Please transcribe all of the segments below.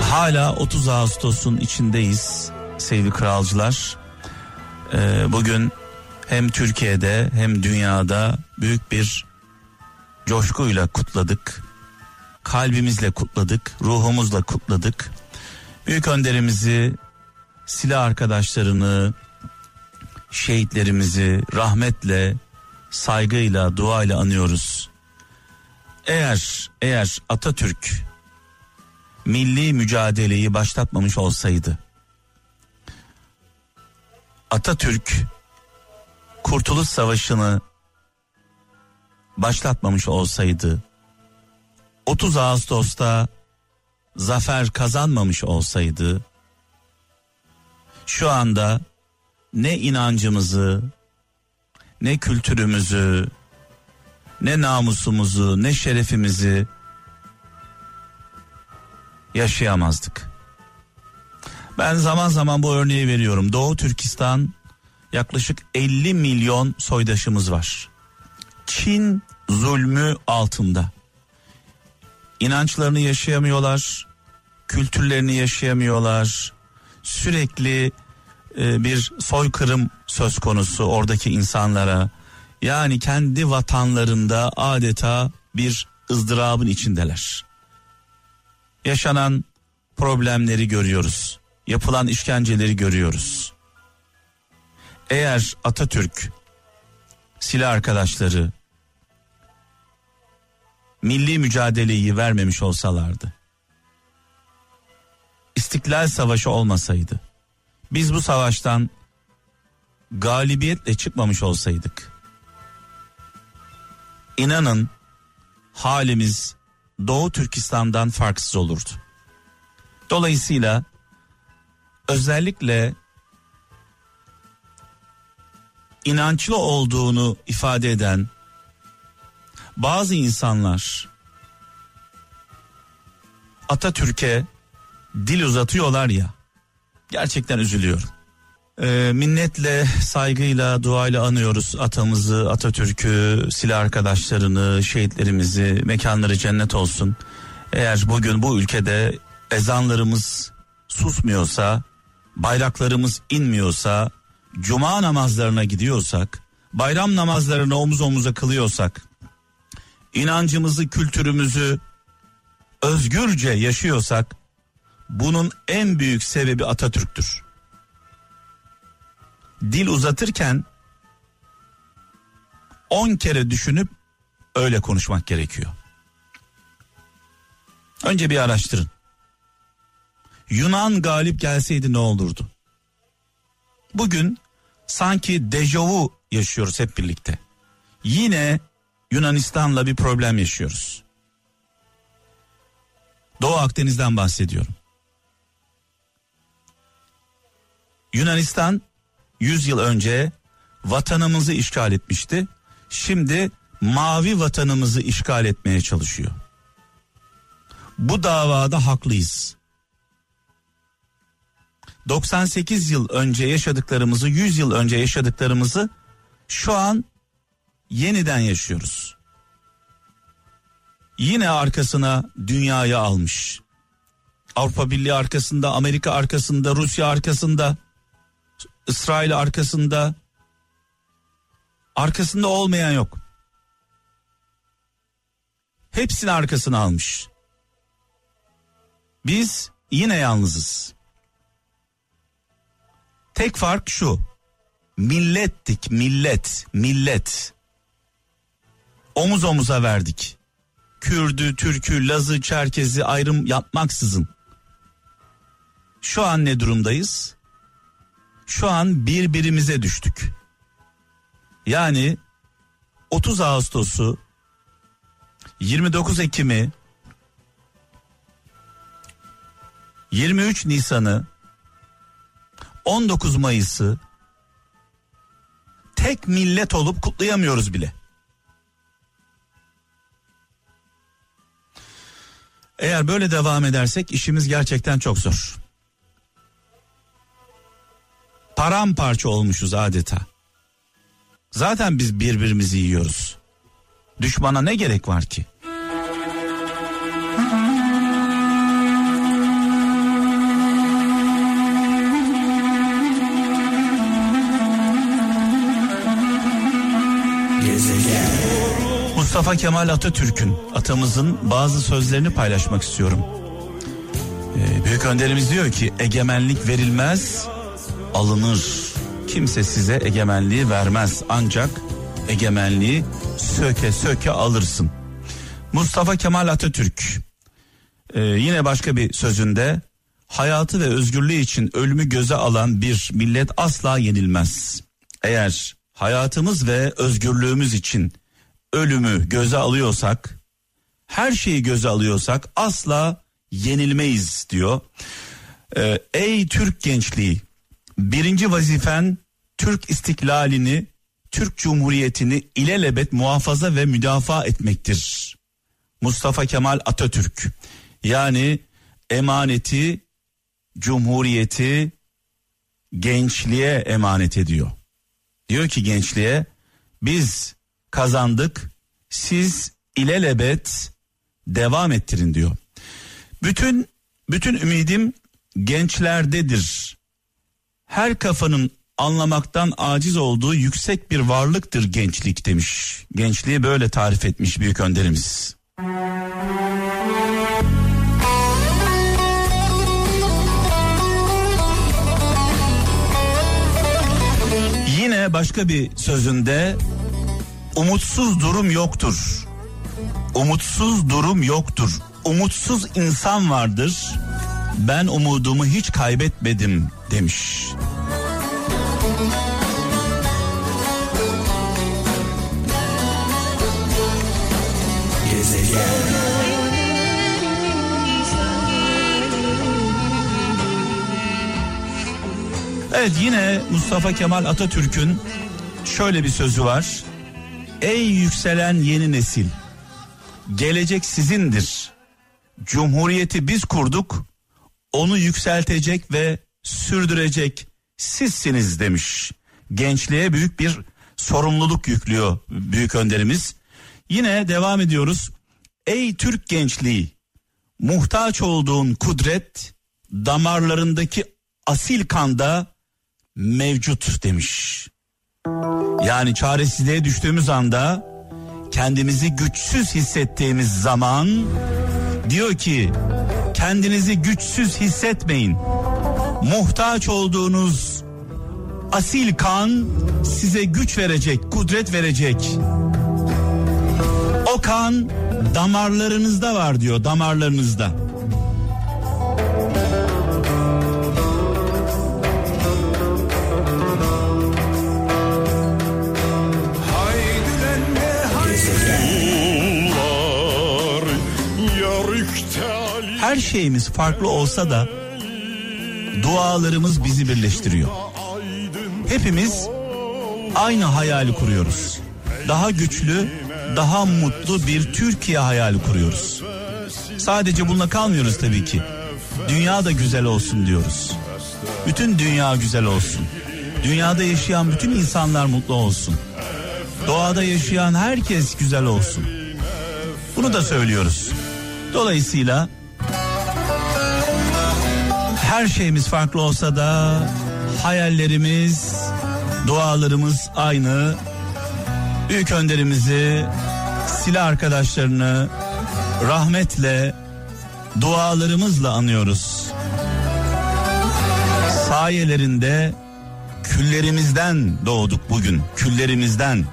Hala 30 Ağustos'un içindeyiz sevgili kralcılar. Ee, bugün hem Türkiye'de hem dünyada büyük bir coşkuyla kutladık. Kalbimizle kutladık, ruhumuzla kutladık. Büyük önderimizi, silah arkadaşlarını, şehitlerimizi rahmetle, saygıyla, duayla anıyoruz. Eğer eğer Atatürk milli mücadeleyi başlatmamış olsaydı Atatürk Kurtuluş Savaşı'nı başlatmamış olsaydı 30 Ağustos'ta zafer kazanmamış olsaydı şu anda ne inancımızı ne kültürümüzü ne namusumuzu ne şerefimizi yaşayamazdık. Ben zaman zaman bu örneği veriyorum. Doğu Türkistan yaklaşık 50 milyon soydaşımız var. Çin zulmü altında. İnançlarını yaşayamıyorlar, kültürlerini yaşayamıyorlar. Sürekli e, bir soykırım söz konusu oradaki insanlara. Yani kendi vatanlarında adeta bir ızdırabın içindeler. Yaşanan problemleri görüyoruz yapılan işkenceleri görüyoruz. Eğer Atatürk silah arkadaşları milli mücadeleyi vermemiş olsalardı. İstiklal Savaşı olmasaydı. Biz bu savaştan galibiyetle çıkmamış olsaydık. İnanın halimiz Doğu Türkistan'dan farksız olurdu. Dolayısıyla özellikle inançlı olduğunu ifade eden bazı insanlar Atatürk'e dil uzatıyorlar ya gerçekten üzülüyorum. Ee, minnetle, saygıyla, duayla anıyoruz atamızı, Atatürk'ü, silah arkadaşlarını, şehitlerimizi, mekanları cennet olsun. Eğer bugün bu ülkede ezanlarımız susmuyorsa, bayraklarımız inmiyorsa, cuma namazlarına gidiyorsak, bayram namazlarını omuz omuza kılıyorsak, inancımızı, kültürümüzü özgürce yaşıyorsak, bunun en büyük sebebi Atatürk'tür. Dil uzatırken 10 kere düşünüp öyle konuşmak gerekiyor. Önce bir araştırın. Yunan galip gelseydi ne olurdu? Bugün sanki dejavu yaşıyoruz hep birlikte. Yine Yunanistan'la bir problem yaşıyoruz. Doğu Akdeniz'den bahsediyorum. Yunanistan 100 yıl önce vatanımızı işgal etmişti. Şimdi mavi vatanımızı işgal etmeye çalışıyor. Bu davada haklıyız. 98 yıl önce yaşadıklarımızı 100 yıl önce yaşadıklarımızı şu an yeniden yaşıyoruz. Yine arkasına dünyayı almış. Avrupa Birliği arkasında, Amerika arkasında, Rusya arkasında, İsrail arkasında. Arkasında olmayan yok. Hepsini arkasına almış. Biz yine yalnızız. Tek fark şu. Millettik, millet, millet. Omuz omuza verdik. Kürdü, Türkü, Lazı, Çerkezi ayrım yapmaksızın. Şu an ne durumdayız? Şu an birbirimize düştük. Yani 30 Ağustos'u 29 Ekim'i 23 Nisan'ı 19 Mayıs'ı tek millet olup kutlayamıyoruz bile. Eğer böyle devam edersek işimiz gerçekten çok zor. Paramparça olmuşuz adeta. Zaten biz birbirimizi yiyoruz. Düşmana ne gerek var ki? Mustafa Kemal Atatürk'ün atamızın bazı sözlerini paylaşmak istiyorum. Ee, büyük önderimiz diyor ki egemenlik verilmez alınır. Kimse size egemenliği vermez ancak egemenliği söke söke alırsın. Mustafa Kemal Atatürk e, yine başka bir sözünde hayatı ve özgürlüğü için ölümü göze alan bir millet asla yenilmez. Eğer hayatımız ve özgürlüğümüz için ölümü göze alıyorsak, her şeyi göze alıyorsak asla yenilmeyiz diyor. Ee, ey Türk gençliği, birinci vazifen Türk istiklalini, Türk Cumhuriyeti'ni ilelebet muhafaza ve müdafaa etmektir. Mustafa Kemal Atatürk yani emaneti Cumhuriyeti gençliğe emanet ediyor. Diyor ki gençliğe biz kazandık siz ilelebet devam ettirin diyor. Bütün bütün ümidim gençlerdedir. Her kafanın anlamaktan aciz olduğu yüksek bir varlıktır gençlik demiş. Gençliği böyle tarif etmiş büyük önderimiz. Yine başka bir sözünde umutsuz durum yoktur. Umutsuz durum yoktur. Umutsuz insan vardır. Ben umudumu hiç kaybetmedim demiş. Evet yine Mustafa Kemal Atatürk'ün şöyle bir sözü var. Ey yükselen yeni nesil, gelecek sizindir. Cumhuriyeti biz kurduk, onu yükseltecek ve sürdürecek sizsiniz demiş. Gençliğe büyük bir sorumluluk yüklüyor büyük önderimiz. Yine devam ediyoruz. Ey Türk gençliği, muhtaç olduğun kudret damarlarındaki asil kanda mevcut demiş. Yani çaresizliğe düştüğümüz anda kendimizi güçsüz hissettiğimiz zaman diyor ki kendinizi güçsüz hissetmeyin. Muhtaç olduğunuz asil kan size güç verecek, kudret verecek. O kan damarlarınızda var diyor, damarlarınızda. Her şeyimiz farklı olsa da dualarımız bizi birleştiriyor. Hepimiz aynı hayali kuruyoruz. Daha güçlü, daha mutlu bir Türkiye hayali kuruyoruz. Sadece bununla kalmıyoruz tabii ki. Dünya da güzel olsun diyoruz. Bütün dünya güzel olsun. Dünyada yaşayan bütün insanlar mutlu olsun. Doğada yaşayan herkes güzel olsun. Bunu da söylüyoruz. Dolayısıyla her şeyimiz farklı olsa da hayallerimiz, dualarımız aynı. Büyük önderimizi, silah arkadaşlarını rahmetle, dualarımızla anıyoruz. Sayelerinde küllerimizden doğduk bugün, küllerimizden.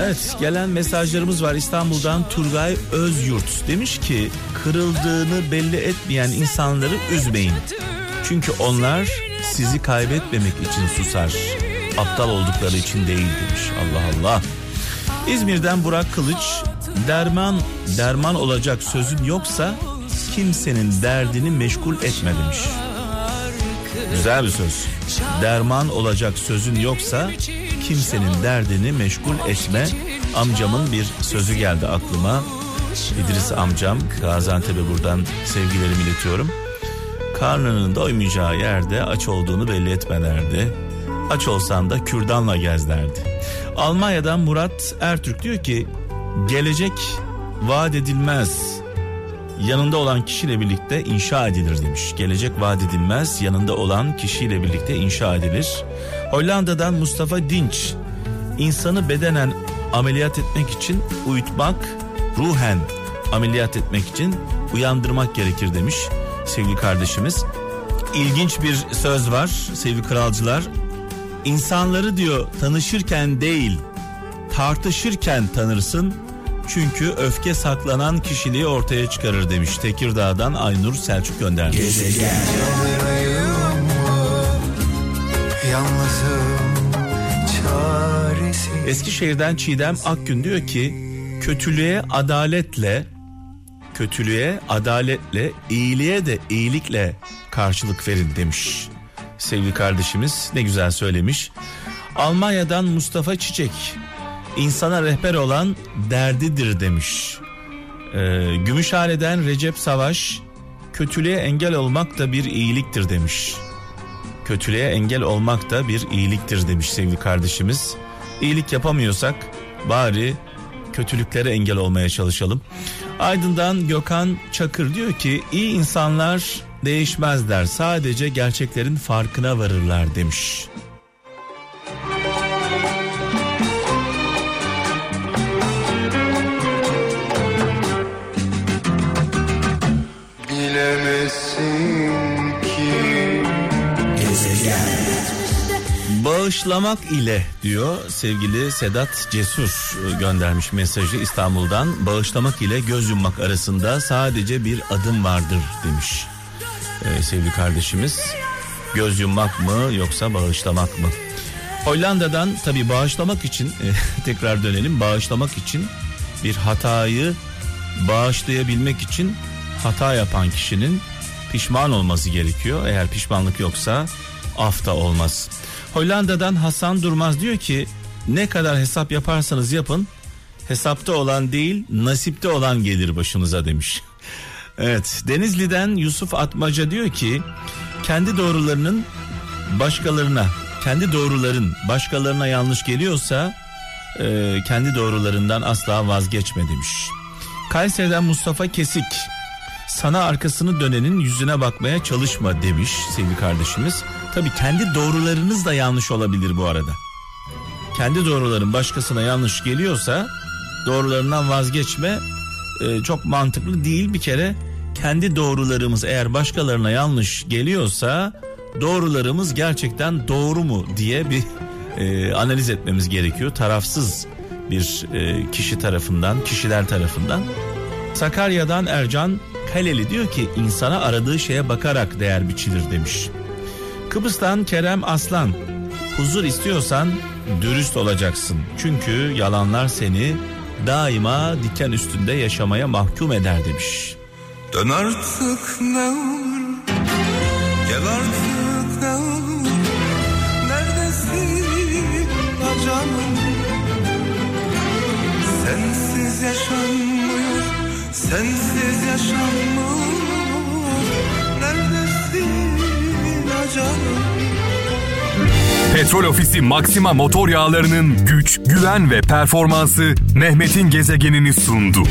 Evet gelen mesajlarımız var İstanbul'dan Turgay Özyurt demiş ki kırıldığını belli etmeyen insanları üzmeyin. Çünkü onlar sizi kaybetmemek için susar. Aptal oldukları için değil demiş Allah Allah. İzmir'den Burak Kılıç derman derman olacak sözün yoksa kimsenin derdini meşgul etme demiş. Güzel bir söz. Derman olacak sözün yoksa kimsenin derdini meşgul etme. Amcamın bir sözü geldi aklıma. İdris amcam Gaziantep'e buradan sevgilerimi iletiyorum. Karnının doymayacağı yerde aç olduğunu belli etme. Aç olsan da kürdanla gez derdi. Almanya'dan Murat Ertürk diyor ki gelecek vaat edilmez yanında olan kişiyle birlikte inşa edilir demiş. Gelecek vaat edilmez yanında olan kişiyle birlikte inşa edilir. Hollanda'dan Mustafa Dinç insanı bedenen ameliyat etmek için uyutmak, ruhen ameliyat etmek için uyandırmak gerekir demiş sevgili kardeşimiz. İlginç bir söz var sevgili kralcılar. İnsanları diyor tanışırken değil tartışırken tanırsın çünkü öfke saklanan kişiliği ortaya çıkarır demiş. Tekirdağ'dan Aynur Selçuk göndermiş. Gezegen. Eskişehir'den Çiğdem Akgün diyor ki kötülüğe adaletle kötülüğe adaletle iyiliğe de iyilikle karşılık verin demiş. Sevgili kardeşimiz ne güzel söylemiş. Almanya'dan Mustafa Çiçek insana rehber olan derdidir demiş. Ee, Gümüşhane'den Recep Savaş kötülüğe engel olmak da bir iyiliktir demiş. Kötülüğe engel olmak da bir iyiliktir demiş sevgili kardeşimiz. İyilik yapamıyorsak bari kötülüklere engel olmaya çalışalım. Aydın'dan Gökhan Çakır diyor ki iyi insanlar değişmezler sadece gerçeklerin farkına varırlar demiş. Bağışlamak ile diyor sevgili Sedat Cesur göndermiş mesajı İstanbul'dan. Bağışlamak ile göz yummak arasında sadece bir adım vardır demiş ee, sevgili kardeşimiz. Göz yummak mı yoksa bağışlamak mı? Hollanda'dan tabi bağışlamak için e, tekrar dönelim bağışlamak için bir hatayı bağışlayabilmek için hata yapan kişinin pişman olması gerekiyor. Eğer pişmanlık yoksa af da olmaz. Hollanda'dan Hasan Durmaz diyor ki ne kadar hesap yaparsanız yapın hesapta olan değil nasipte olan gelir başınıza demiş. Evet Denizli'den Yusuf Atmaca diyor ki kendi doğrularının başkalarına kendi doğruların başkalarına yanlış geliyorsa e, kendi doğrularından asla vazgeçme demiş. Kayseri'den Mustafa Kesik sana arkasını dönenin yüzüne bakmaya çalışma demiş sevgili kardeşimiz. Tabii kendi doğrularınız da yanlış olabilir bu arada. Kendi doğruların başkasına yanlış geliyorsa doğrularından vazgeçme e, çok mantıklı değil bir kere. Kendi doğrularımız eğer başkalarına yanlış geliyorsa doğrularımız gerçekten doğru mu diye bir e, analiz etmemiz gerekiyor. Tarafsız bir e, kişi tarafından, kişiler tarafından. Sakarya'dan Ercan Kaleli diyor ki insana aradığı şeye bakarak değer biçilir demiş. Kıbrıs'tan Kerem Aslan huzur istiyorsan dürüst olacaksın. Çünkü yalanlar seni daima diken üstünde yaşamaya mahkum eder demiş. Dön artık ne olur Gel artık ne olur Neredesin canım Sensiz yaşanmıyor Sensiz yaşanmıyor Petrol Ofisi Maxima motor yağlarının güç, güven ve performansı Mehmet'in gezegenini sundu.